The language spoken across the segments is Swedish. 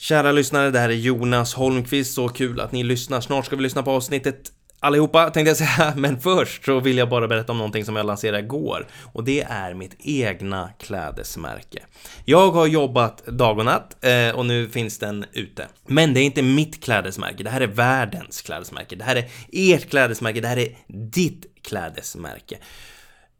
Kära lyssnare, det här är Jonas Holmqvist. Så kul att ni lyssnar. Snart ska vi lyssna på avsnittet allihopa tänkte jag säga, men först så vill jag bara berätta om någonting som jag lanserade igår och det är mitt egna klädesmärke. Jag har jobbat dag och natt eh, och nu finns den ute. Men det är inte mitt klädesmärke, det här är världens klädesmärke. Det här är ert klädesmärke, det här är ditt klädesmärke.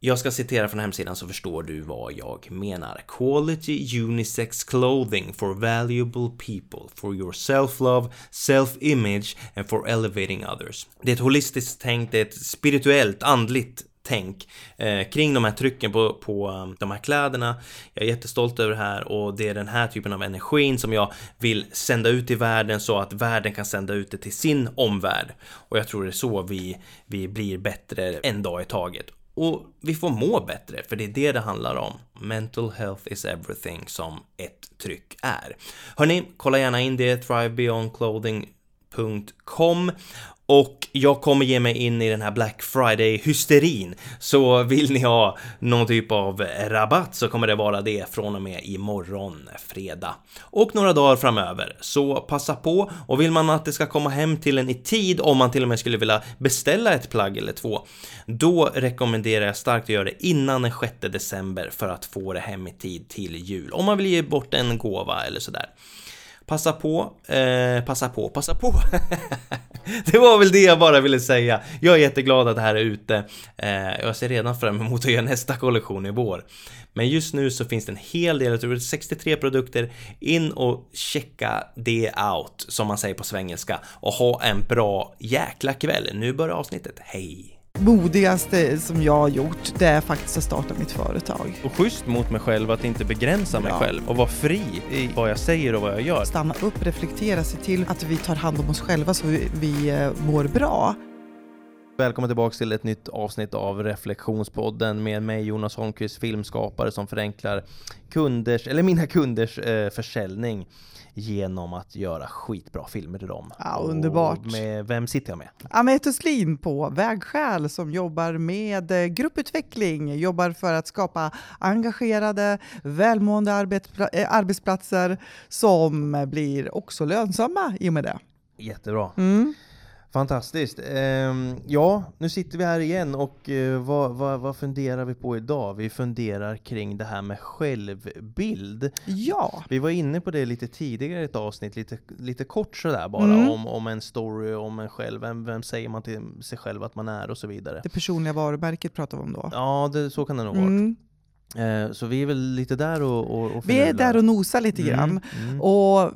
Jag ska citera från hemsidan så förstår du vad jag menar. Quality unisex clothing for valuable people, for your self-love, self-image and for elevating others. Det är ett holistiskt tänk, det är ett spirituellt, andligt tänk eh, kring de här trycken på, på um, de här kläderna. Jag är jättestolt över det här och det är den här typen av energin som jag vill sända ut i världen så att världen kan sända ut det till sin omvärld. Och jag tror det är så vi, vi blir bättre en dag i taget. Och vi får må bättre, för det är det det handlar om. Mental health is everything som ett tryck är. Hörni, kolla gärna in det, thrivebeyondclothing.com och jag kommer ge mig in i den här Black Friday-hysterin. Så vill ni ha någon typ av rabatt så kommer det vara det från och med imorgon fredag. Och några dagar framöver. Så passa på och vill man att det ska komma hem till en i tid om man till och med skulle vilja beställa ett plagg eller två. Då rekommenderar jag starkt att göra det innan den 6 december för att få det hem i tid till jul. Om man vill ge bort en gåva eller sådär. Passa på, eh, passa på, passa på. det var väl det jag bara ville säga. Jag är jätteglad att det här är ute. Eh, jag ser redan fram emot att göra nästa kollektion i vår. Men just nu så finns det en hel del, jag tror det är 63 produkter. In och checka det out, som man säger på svengelska. Och ha en bra jäkla kväll. Nu börjar avsnittet. Hej! Modigaste som jag har gjort, det är faktiskt att starta mitt företag. Och schysst mot mig själv att inte begränsa mig ja. själv och vara fri i vad jag säger och vad jag gör. Stanna upp, reflektera, se till att vi tar hand om oss själva så vi, vi eh, mår bra. Välkommen tillbaka till ett nytt avsnitt av Reflektionspodden med mig Jonas Holmqvist, filmskapare som förenklar kunders, eller mina kunders eh, försäljning genom att göra skitbra filmer till dem. Ja, underbart. Och med, vem sitter jag med? Anette Östlin på Vägskäl som jobbar med eh, grupputveckling, jobbar för att skapa engagerade, välmående eh, arbetsplatser som blir också lönsamma i och med det. Jättebra. Mm. Fantastiskt. Ehm, ja, nu sitter vi här igen och eh, vad, vad, vad, funderar vi på idag? Vi funderar kring det här med självbild. Ja! Vi var inne på det lite tidigare i ett avsnitt, lite, lite kort sådär bara, mm. om, om en story om en själv. Vem, vem säger man till sig själv att man är och så vidare. Det personliga varumärket pratar vi om då. Ja, det, så kan det nog mm. vara. Eh, så vi är väl lite där och, och, och Vi är där och nosar lite mm, grann. Mm. Och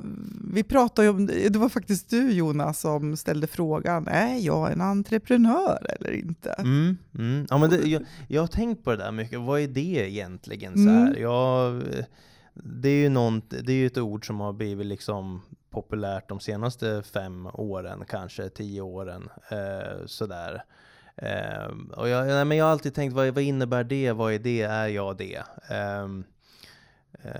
vi pratade om, det var faktiskt du Jonas som ställde frågan, är jag en entreprenör eller inte? Mm, mm. ja, men det, jag, jag har tänkt på det där mycket, vad är det egentligen? Så här? Mm. Jag, det är ju något, det är ett ord som har blivit liksom populärt de senaste fem åren, kanske tio åren. Eh, sådär. Um, och jag, nej, men jag har alltid tänkt, vad, vad innebär det? Vad är det? Är jag det? Um, uh,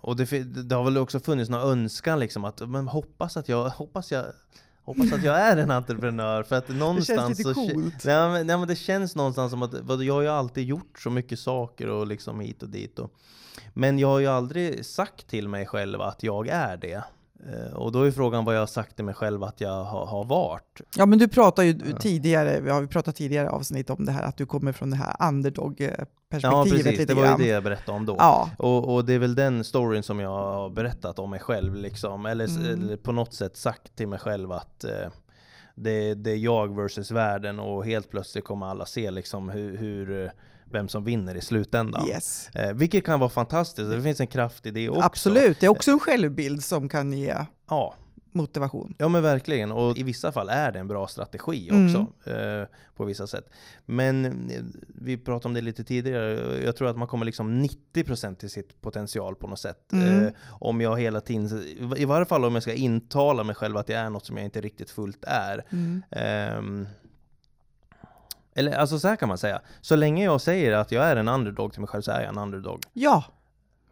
och det, det, har väl också funnits någon önskan liksom att, men hoppas att jag, hoppas jag Hoppas att jag är en entreprenör för att någonstans Det känns lite coolt. Så, nej, men, nej, men det känns någonstans som att jag har ju alltid gjort så mycket saker och liksom hit och dit och, Men jag har ju aldrig sagt till mig själv att jag är det Eh, och då är frågan vad jag har sagt till mig själv att jag har, har varit. Ja, men du pratade ju ja. tidigare, vi har pratat tidigare avsnitt om det här, att du kommer från det här underdog-perspektivet. Ja, precis. Det var ju det jag berättade om då. Ja. Och, och, det är väl den storyn som jag har berättat om mig själv, liksom. eller, mm. eller på något sätt sagt till mig själv att eh, det, det, är jag versus världen och helt plötsligt kommer alla se liksom hur, hur vem som vinner i slutändan. Yes. Eh, vilket kan vara fantastiskt, det finns en kraft i det också. Absolut, det är också en självbild som kan ge ja. motivation. Ja men verkligen, och i vissa fall är det en bra strategi mm. också. Eh, på vissa sätt. Men eh, vi pratade om det lite tidigare, jag tror att man kommer liksom 90% till sitt potential på något sätt. Mm. Eh, om jag hela tiden, i varje fall om jag ska intala mig själv att jag är något som jag inte riktigt fullt är. Mm. Eller alltså så här kan man säga. Så länge jag säger att jag är en underdog till mig själv så är jag en underdog. Ja.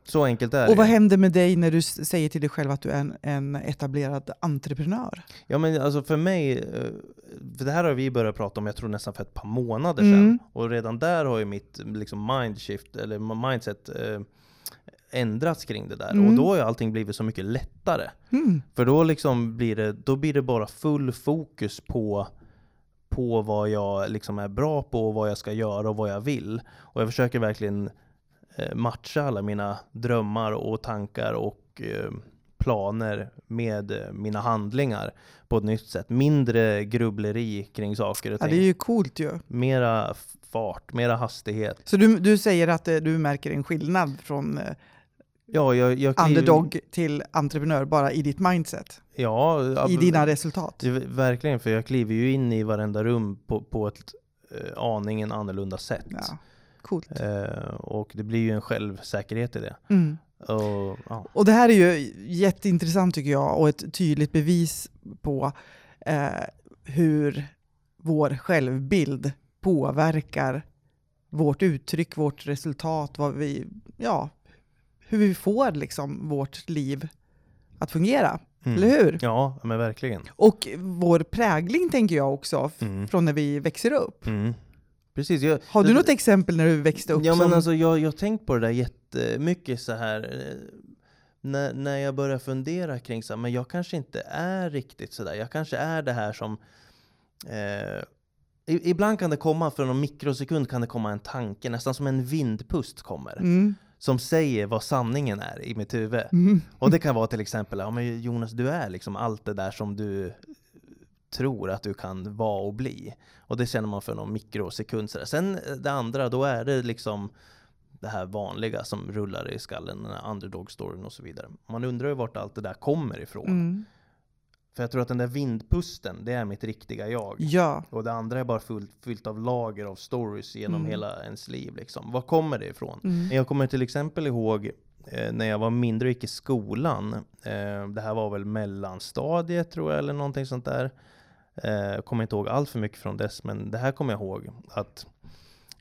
Så enkelt är det. Och vad händer med dig när du säger till dig själv att du är en, en etablerad entreprenör? Ja men alltså för mig, eh, för det här har vi börjat prata om, jag tror nästan för ett par månader sedan. Mm. Och redan där har ju mitt liksom mindshift, eller mindset, eh, ändrats kring det där. Mm. Och då har ju allting blivit så mycket lättare. Mm. För då liksom blir det, då blir det bara full fokus på, på vad jag liksom är bra på, och vad jag ska göra och vad jag vill. Och jag försöker verkligen eh, matcha alla mina drömmar och tankar och eh, planer med eh, mina handlingar på ett nytt sätt. Mindre grubbleri kring saker och Ja, ting. det är ju coolt ju. Mera fart, mera hastighet. Så du, du säger att du märker en skillnad från Ja, jag, jag underdog till entreprenör bara i ditt mindset, Ja, i ab- dina resultat. verkligen, för jag kliver ju in i varenda rum på, på ett eh, aningen annorlunda sätt. Ja, coolt. Eh, och det blir ju en självsäkerhet i det. Mm. Och, ja. Och det här är ju jätteintressant tycker jag och ett tydligt bevis på eh, hur vår självbild påverkar vårt uttryck, vårt resultat, vad vi, ja, hur vi får liksom vårt liv att fungera. Mm. Eller hur? Ja, men verkligen. Och vår prägling tänker jag också, Mm. från när vi växer upp. Mm. Precis. Jag, Har du det- något exempel när du växte upp? Ja, men som, alltså, jag har tänkt på det där jättemycket så här. eh, När, när jag börjar fundera kring så här, men jag kanske inte är riktigt sådär. Jag kanske är det här som eh, Ibland kan det komma, för någon mikrosekund kan det komma en tanke, nästan som en vindpust kommer. Mm. Som säger vad sanningen är i mitt huvud. Mm. Och det kan vara till exempel, ja men Jonas du är liksom allt det där som du tror att du kan vara och bli. Och det känner man för någon mikrosekund. sådär. Sen eh, det andra, då är det liksom det här vanliga som rullar i skallen, den här underdog-storyn och så vidare. Man undrar ju vart allt det där kommer ifrån. Mm. För jag tror att den där vindpusten, det är mitt riktiga jag. Ja. Och det andra är bara fullt, fyllt av lager av stories genom Mm. hela ens liv. Liksom. Var kommer det ifrån? Mm. Jag kommer till exempel ihåg eh, när jag var mindre och gick i skolan. Eh, det här var väl mellanstadiet tror jag, eller någonting sånt där. Eh, jag kommer inte ihåg allt för mycket från dess, men det här kommer jag ihåg. Att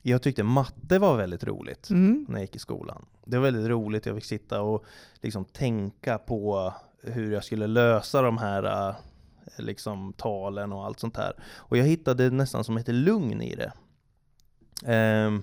jag tyckte matte var väldigt roligt Mm. när jag gick i skolan. Det var väldigt roligt, jag fick sitta och liksom tänka på hur jag skulle lösa de här eh, liksom talen och allt sånt här. Och jag hittade nästan som ett lugn i det. Ehm,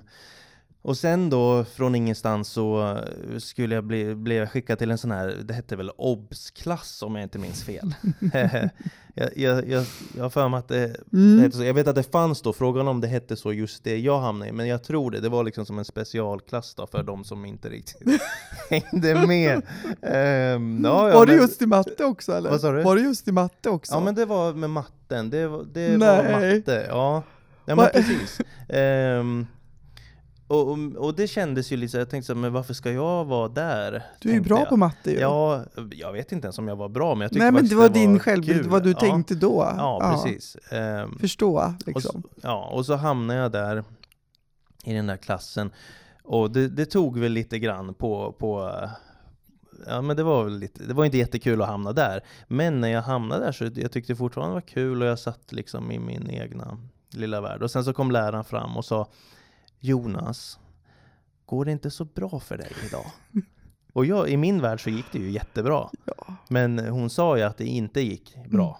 och sen då från ingenstans så eh, skulle jag bli, blev skickad till en sån här, det hette väl OBS-klass om jag inte minns fel. jag, jag, jag, jag har för mig att det, det Mm. hette så. Jag vet att det fanns då, frågan om det hette så just det jag hamnade i, men jag tror det. Det var liksom som en specialklass då för de som inte riktigt hängde med. Ehm, ja, ja, var det men- just i matte också eller? Vad sa du? Var det just i matte också? Ja men det var med matten, det, det var matte, ja. Ja men precis. Ehm, och, och, och det kändes ju lite så, jag tänkte så men varför ska jag vara där? du är ju bra jag. på matte ju. Ja, jag vet inte ens om jag var bra, men jag tyckte Nej men det var din självbild, kul. vad du ja. tänkte då. Ja, precis. Ehm, Förstå och, liksom. så, ja, och så hamnade jag där i den där klassen. Och det, det tog väl lite grann på, på Ja men det var väl lite, det var inte jättekul att hamna där. Men när jag hamnade där så jag tyckte det fortfarande var kul och jag satt liksom i min egna lilla värld. Och sen så kom läraren fram och sa Jonas, går det inte så bra för dig idag? Och jag, i min värld så gick det ju jättebra. Ja. Men hon sa ju att det inte gick bra.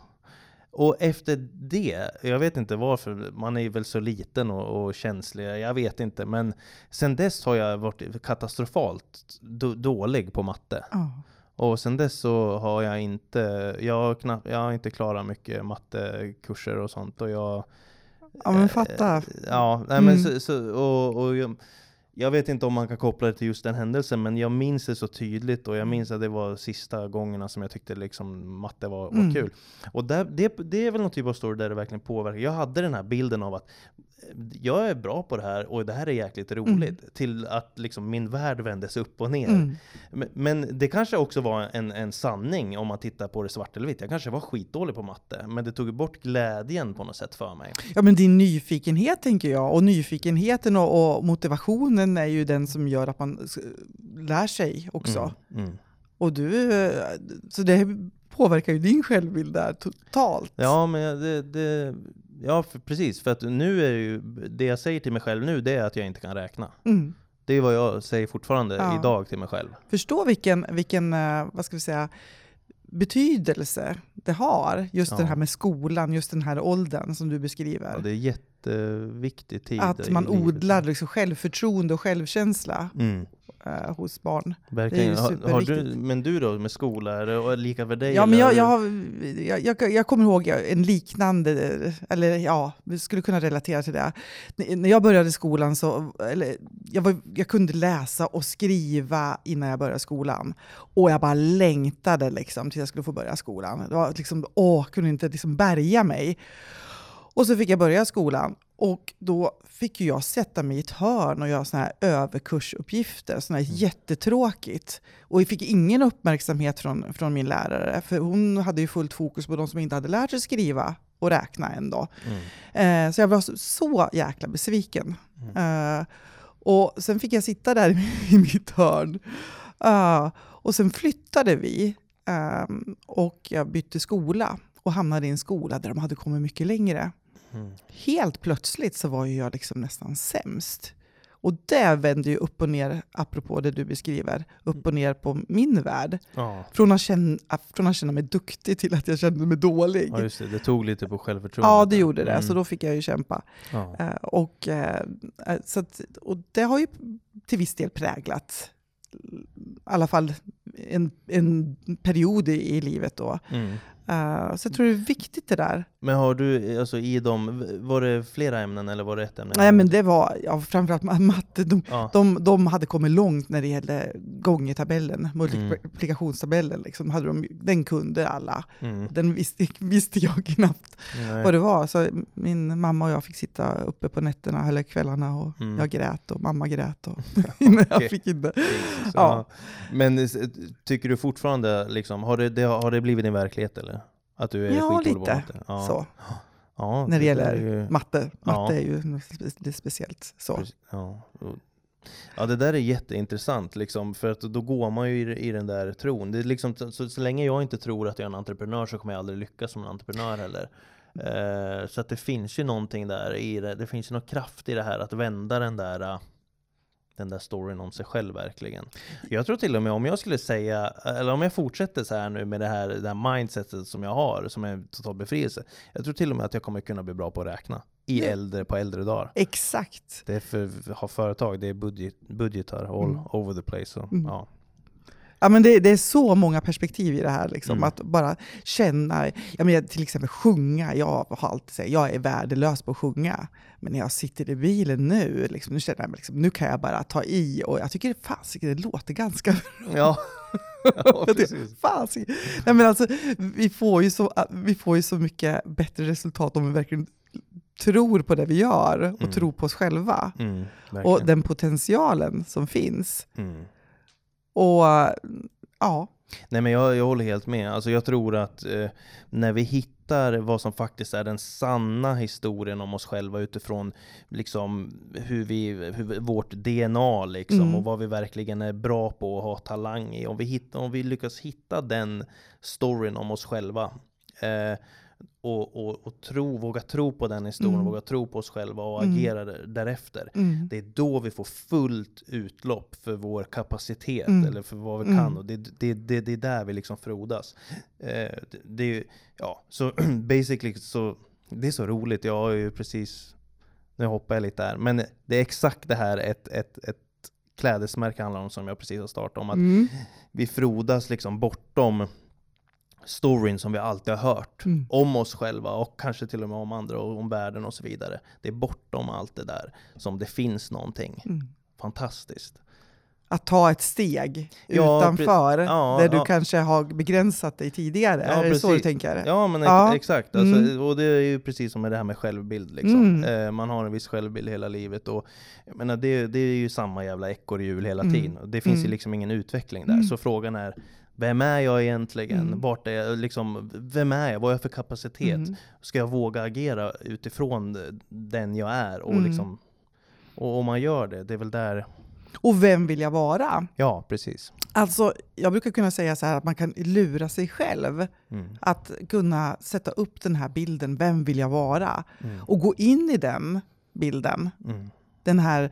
Och efter det, jag vet inte varför, man är väl så liten och, och känslig, jag vet inte. Men sen dess har jag varit katastrofalt då, dålig på matte. Ja. Och sen dess så har jag inte, jag har, knappt, jag har inte klarat mycket mattekurser och sånt. Och jag, ja men fatta. Eh, Ja, nej, men Mm. så, så, och, och jag, jag vet inte om man kan koppla det till just den händelsen, men jag minns det så tydligt och jag minns att det var sista gångerna som jag tyckte liksom matte var, var Mm. kul. Och där, det, det är väl någon typ av story där det verkligen påverkar. Jag hade den här bilden av att jag är bra på det här och det här är jäkligt roligt. Till att liksom min värld vändes upp och ner. Mm. Men, men det kanske också var en, en sanning om man tittar på det svart eller vitt. Jag kanske var skitdålig på matte, men det tog bort glädjen på något sätt för mig. Ja men din nyfikenhet tänker jag, och nyfikenheten och, och motivationen är ju den som gör att man lär sig också. Mm, mm. Och du, eh, så det påverkar ju din självbild där totalt. Ja, men det, det, ja för, precis. För att nu är ju, det jag säger till mig själv nu, det är att jag inte kan räkna. Mm. Det är vad jag säger fortfarande Ja. idag till mig själv. Förstå vilken, vilken eh, vad ska vi säga, betydelse det har, just Ja. det här med skolan, just den här åldern som du Ja, beskriver. det är jätteviktig tid att man odlar liksom självförtroende och självkänsla. Mm. Eh, hos barn. Verkligen. Har, har du, men du då med skola, är det lika för dig? Ja, men jag, jag, har, jag, jag, kommer ihåg en liknande, eller ja, vi skulle kunna relatera till det. N- När jag började skolan så, eller, jag, var, jag kunde läsa och skriva innan jag började skolan. Och jag bara längtade liksom till jag skulle få börja skolan. Det var liksom, åh, kunde inte liksom bärga mig. Och så fick jag börja skolan och då fick jag sätta mig i ett hörn och göra såna här överkursuppgifter, såna här jättetråkigt. Och jag fick ingen uppmärksamhet från, från min lärare, för hon hade ju fullt fokus på de som inte hade lärt sig skriva och räkna ändå. Mm. Eh, så jag var så, så jäkla besviken. Eh, och sen fick jag sitta där i, mitt hörn. Eh, och sen flyttade vi ehm, och jag bytte skola och hamnade i en skola där de hade kommit mycket längre. Mm. Helt plötsligt så var ju jag liksom nästan sämst. Och det vände ju upp och ner, apropå det du beskriver, upp och ner på min värld. Ja. Från att känna, från att känna mig duktig till att jag kände mig dålig. ja, just det. Det tog lite på självförtroendet. Ja, det gjorde det. Mm. Så då fick jag ju kämpa. Ja. Eh, och, eh, eh, så att, och det har ju till viss del präglat i alla fall en, en period i, i livet. Då. Mm. Eh, så jag tror det är viktigt det där. Men har du, alltså i dem, var det flera ämnen eller var det ett ämne? Nej, men det var ja, framförallt ma- matte. De, Ja. de, de hade kommit långt när det gällde gångertabellen, multiplikationstabellen. Liksom, hade de, den kunde alla. Mm. Den visste, visste jag knappt Nej. vad det var. Så min mamma och jag fick sitta uppe på nätterna eller kvällarna och Mm. jag grät och mamma grät. Och innan jag fick inte. Jesus, Ja. Men tycker du fortfarande, liksom, har, det, det, har det blivit din verklighet eller? Att du är Ja, lite. Ja. Så, Ja, när det gäller ju- matte. Matte Ja. är ju är speciellt. Så. Ja. Ja, det där är jätteintressant, liksom, för att då går man ju i, i den där tron. Det är liksom, så, så länge jag inte tror att jag är en entreprenör så kommer jag aldrig lyckas som en entreprenör heller. Eh, så att det finns ju någonting där i det, det finns ju någon kraft i det här att vända den där den där storyn om sig själv verkligen. Jag tror till och med om jag skulle säga, eller om jag fortsätter så här nu med det här, det här mindsetet som jag har, som är en total befrielse. Jag tror till och med att jag kommer kunna bli bra på att räkna. I äldre, på äldre dagar. Exakt. Det är för att ha företag, det är budget, budgetar all Mm. over the place. Så, Mm. ja. Ja, men det, det är så många perspektiv i det här. Liksom. Mm. Att bara känna, jag menar, till exempel sjunga. Jag har alltid sagt jag är värdelös på att sjunga. Men när jag sitter i bilen nu, liksom, nu känner jag liksom, nu kan jag bara ta i. Och jag tycker fasiken, det låter ganska Ja, ja fasiken. Nej, men alltså, vi, får ju så, vi får ju så mycket bättre resultat om vi verkligen tror på det vi gör och Mm. tror på oss själva. Mm, Och den potentialen som finns. Mm. Och ja, Nej men jag, jag håller helt med. Alltså jag tror att eh, när vi hittar vad som faktiskt är den sanna historien om oss själva utifrån liksom hur vi, hur, vårt DNA liksom Mm. och vad vi verkligen är bra på och har talang i. Om vi, hittar, om vi lyckas hitta den storyn om oss själva eh, och, och, och tro, våga tro på den historien, Mm. våga tro på oss själva och Mm. agera där- därefter. mm, Det är då vi får fullt utlopp för vår kapacitet Mm. eller för vad vi Mm. kan. Och det, det, det, det är där vi liksom frodas. Eh, det, det ja, så basically så, det är så roligt. Jag har ju precis, nu hoppar jag lite där, men det är exakt det här ett, ett, ett klädesmärke handlar om som jag precis har startat om. Att mm, vi frodas liksom bortom storyn som vi alltid har hört mm. om oss själva och kanske till och med om andra och om världen och så vidare. Det är bortom allt det där som det finns någonting Mm. fantastiskt. Att ta ett steg Ja, utanför, ja, där du ja. kanske har begränsat dig tidigare. Ja, är det så du precis. tänker? Ja men ex- exakt, alltså, Mm. och det är ju precis som med det här med självbild. Liksom. Mm. Eh, man har en viss självbild hela livet och jag menar, det, det är ju samma jävla ekorrhjul hela Mm. tiden. Det finns ju Mm. liksom ingen utveckling där. Så frågan är, vem är jag egentligen? Mm. Vart är jag? Liksom, vem är jag? Vad har jag för kapacitet? Mm. Ska jag våga agera utifrån den jag är? Och, Mm. liksom, och om man gör det, det är väl där... Och vem vill jag vara? Ja, precis. Alltså, jag brukar kunna säga så här att man kan lura sig själv Mm. att kunna sätta upp den här bilden, vem vill jag vara? Mm. Och gå in i den bilden, Mm. den här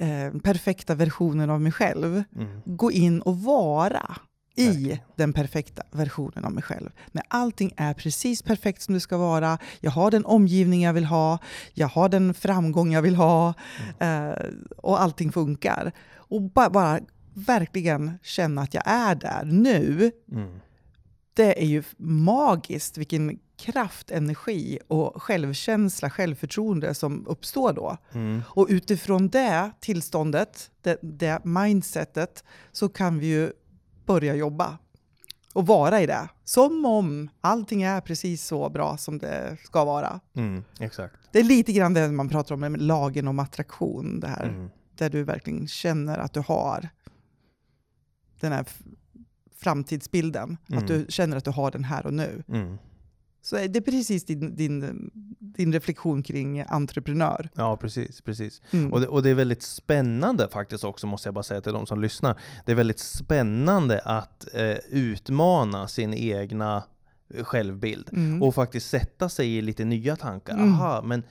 eh, perfekta versionen av mig själv. Mm. Gå in och vara i den perfekta versionen av mig själv. När allting är precis perfekt som det ska vara. Jag har den omgivning jag vill ha. Jag har den framgång jag vill ha. Mm. Eh, och allting funkar. Och bara, bara verkligen känna att jag är där nu, Mm. det är ju magiskt vilken kraft, energi och självkänsla, självförtroende som uppstår då. Mm. Och utifrån det tillståndet, det, det mindsetet, så kan vi ju börja jobba och vara i det. Som om allting är precis så bra som det ska vara. Mm. Exakt. Det är lite grann det man pratar om med lagen om attraktion, det här, Mm. där du verkligen känner att du har den här framtidsbilden, Mm. att du känner att du har den här och nu. Mm. Så det är precis din, din, din reflektion kring entreprenör. Ja, precis. precis. Mm. Och, det, och det är väldigt spännande faktiskt också, måste jag bara säga till de som lyssnar. Det är väldigt spännande att eh, utmana sin egna eh, självbild Mm. och faktiskt sätta sig i lite nya tankar. Mm. Aha, men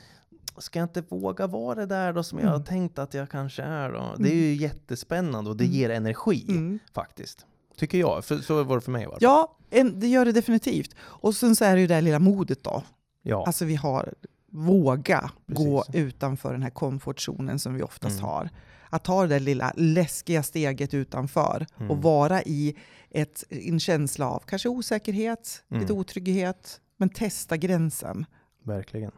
ska jag inte våga vara det där då som jag har Mm. tänkt att jag kanske är då? Det är ju jättespännande och det Mm. ger energi Mm. faktiskt. Tycker jag. För, så var det för mig fall. Ja, en, det gör det definitivt. Och sen så är det ju det här lilla modet då. Ja. Alltså vi har våga gå Precis. utanför den här komfortzonen som vi oftast Mm. har. Att ta det där lilla läskiga steget utanför Mm. och vara i ett, en känsla av kanske osäkerhet, Mm. lite otrygghet, men testa gränsen. Verkligen.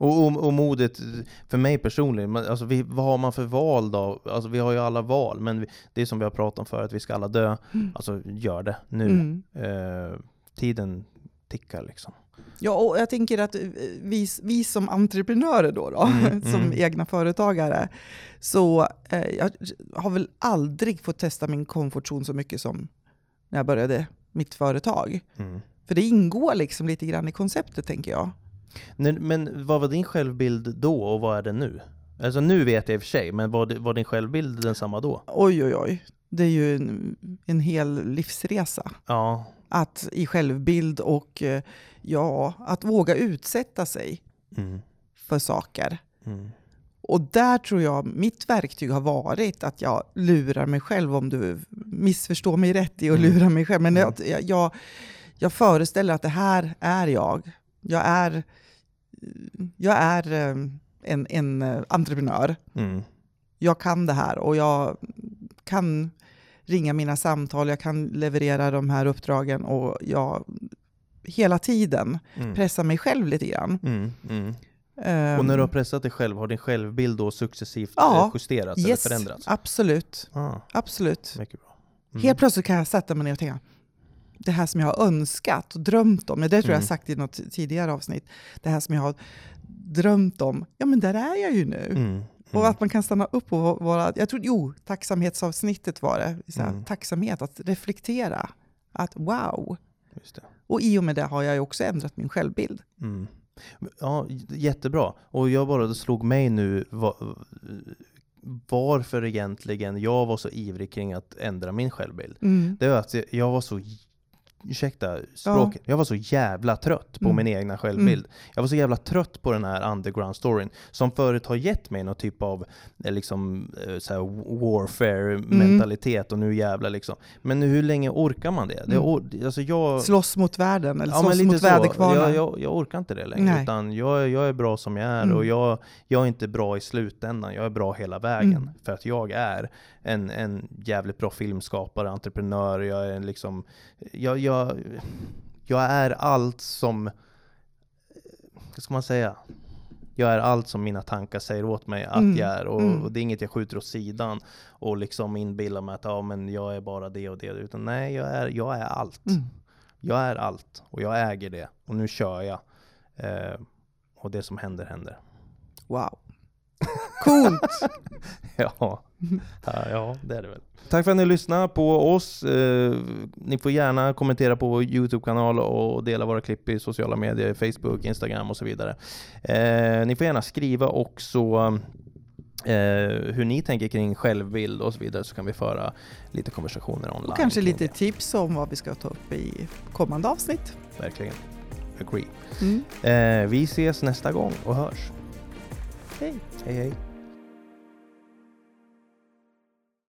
Och, och, och modet, för mig personligen, alltså vi, vad har man för val då? Alltså vi har ju alla val, men vi, det är som vi har pratat om förut, att vi ska alla dö. Mm. Alltså gör det nu. Mm. Eh, tiden tickar liksom. Ja, och jag tänker att eh, vi, vi som entreprenörer då, då Mm, som mm. egna företagare, så eh, jag har väl aldrig fått testa min komfortzon så mycket som när jag började mitt företag. Mm. För det ingår liksom lite grann i konceptet, tänker jag. Men, vad var din självbild då och vad är det nu? Alltså nu vet jag i och för sig, men var, var din självbild densamma då? Oj, oj, oj. Det är ju en, en hel livsresa. Ja. Att i självbild och eh, ja, att våga utsätta sig Mm. för saker. Mm. Och där tror jag mitt verktyg har varit att jag lurar mig själv, om du missförstår mig rätt i att Mm. lura mig själv. Men Mm. jag, jag, jag föreställer att det här är jag. Jag är, jag är eh, en, en eh, entreprenör. Mm. Jag kan det här och jag kan ringa mina samtal, jag kan leverera de här uppdragen och jag hela tiden Mm. pressar mig själv lite grann. Mm. Mm. Ehm, Och när du har pressat dig själv, har din självbild då successivt Ja. eh, justerats yes, eller förändrats? Absolut, Ah, absolut. mycket bra. Mm. Helt plötsligt kan jag sätta mig ner och tänka, det här som jag har önskat och drömt om, det tror jag Mm. jag sagt i något tidigare avsnitt, det här som jag har drömt om, ja men där är jag ju nu. Mm. Och Mm. att man kan stanna upp och vara, jag tror, jo, tacksamhetsavsnittet var det. Så här, Mm. Tacksamhet, att reflektera. Att wow. Och i och med det har jag ju också ändrat min självbild. Mm. Ja, jättebra. Och jag bara, slog mig nu va- varför egentligen jag var så ivrig kring att ändra min självbild. Mm. Det var att jag var så, ursäkta språket, jag var så jävla trött på Mm. min egna självbild. Jag var så jävla trött på den här underground storyn som förut har gett mig någon typ av eh, liksom, eh, så här warfare mentalitet och nu jävlar liksom. Men hur länge orkar man det? det Mm. or- alltså jag, Slåss mot världen, eller Ja, slåss mot väderkvarnar. Jag, jag, jag orkar inte det längre. Nej. Utan jag, jag är bra som jag är Mm. och jag, jag är inte bra i slutändan. Jag är bra hela vägen. Mm. För att jag är en, en jävligt bra filmskapare, entreprenör. Jag är en liksom... Jag, jag, jag är allt som... Vad ska man säga? Jag är allt som mina tankar säger åt mig att Mm. jag är. Och, Mm. och det är inget jag skjuter åt sidan och liksom inbillar mig att ja, men jag är bara det och det. Utan nej, jag är, jag är allt. Mm. Jag är allt och jag äger det och nu kör jag. Eh, och det som händer händer. Wow. Coolt! Ja. ja, det är det väl. Tack för att ni lyssnade på oss. Eh, ni får gärna kommentera på vår YouTube-kanal och dela våra klipp i sociala medier, Facebook, Instagram och så vidare. Eh, ni får gärna skriva också eh, hur ni tänker kring självbild och så vidare så kan vi föra lite konversationer online. och kanske lite det. tips om vad vi ska ta upp i kommande avsnitt. Verkligen. Agree. Mm. Eh, vi ses nästa gång och hörs. Hej! Hej hej.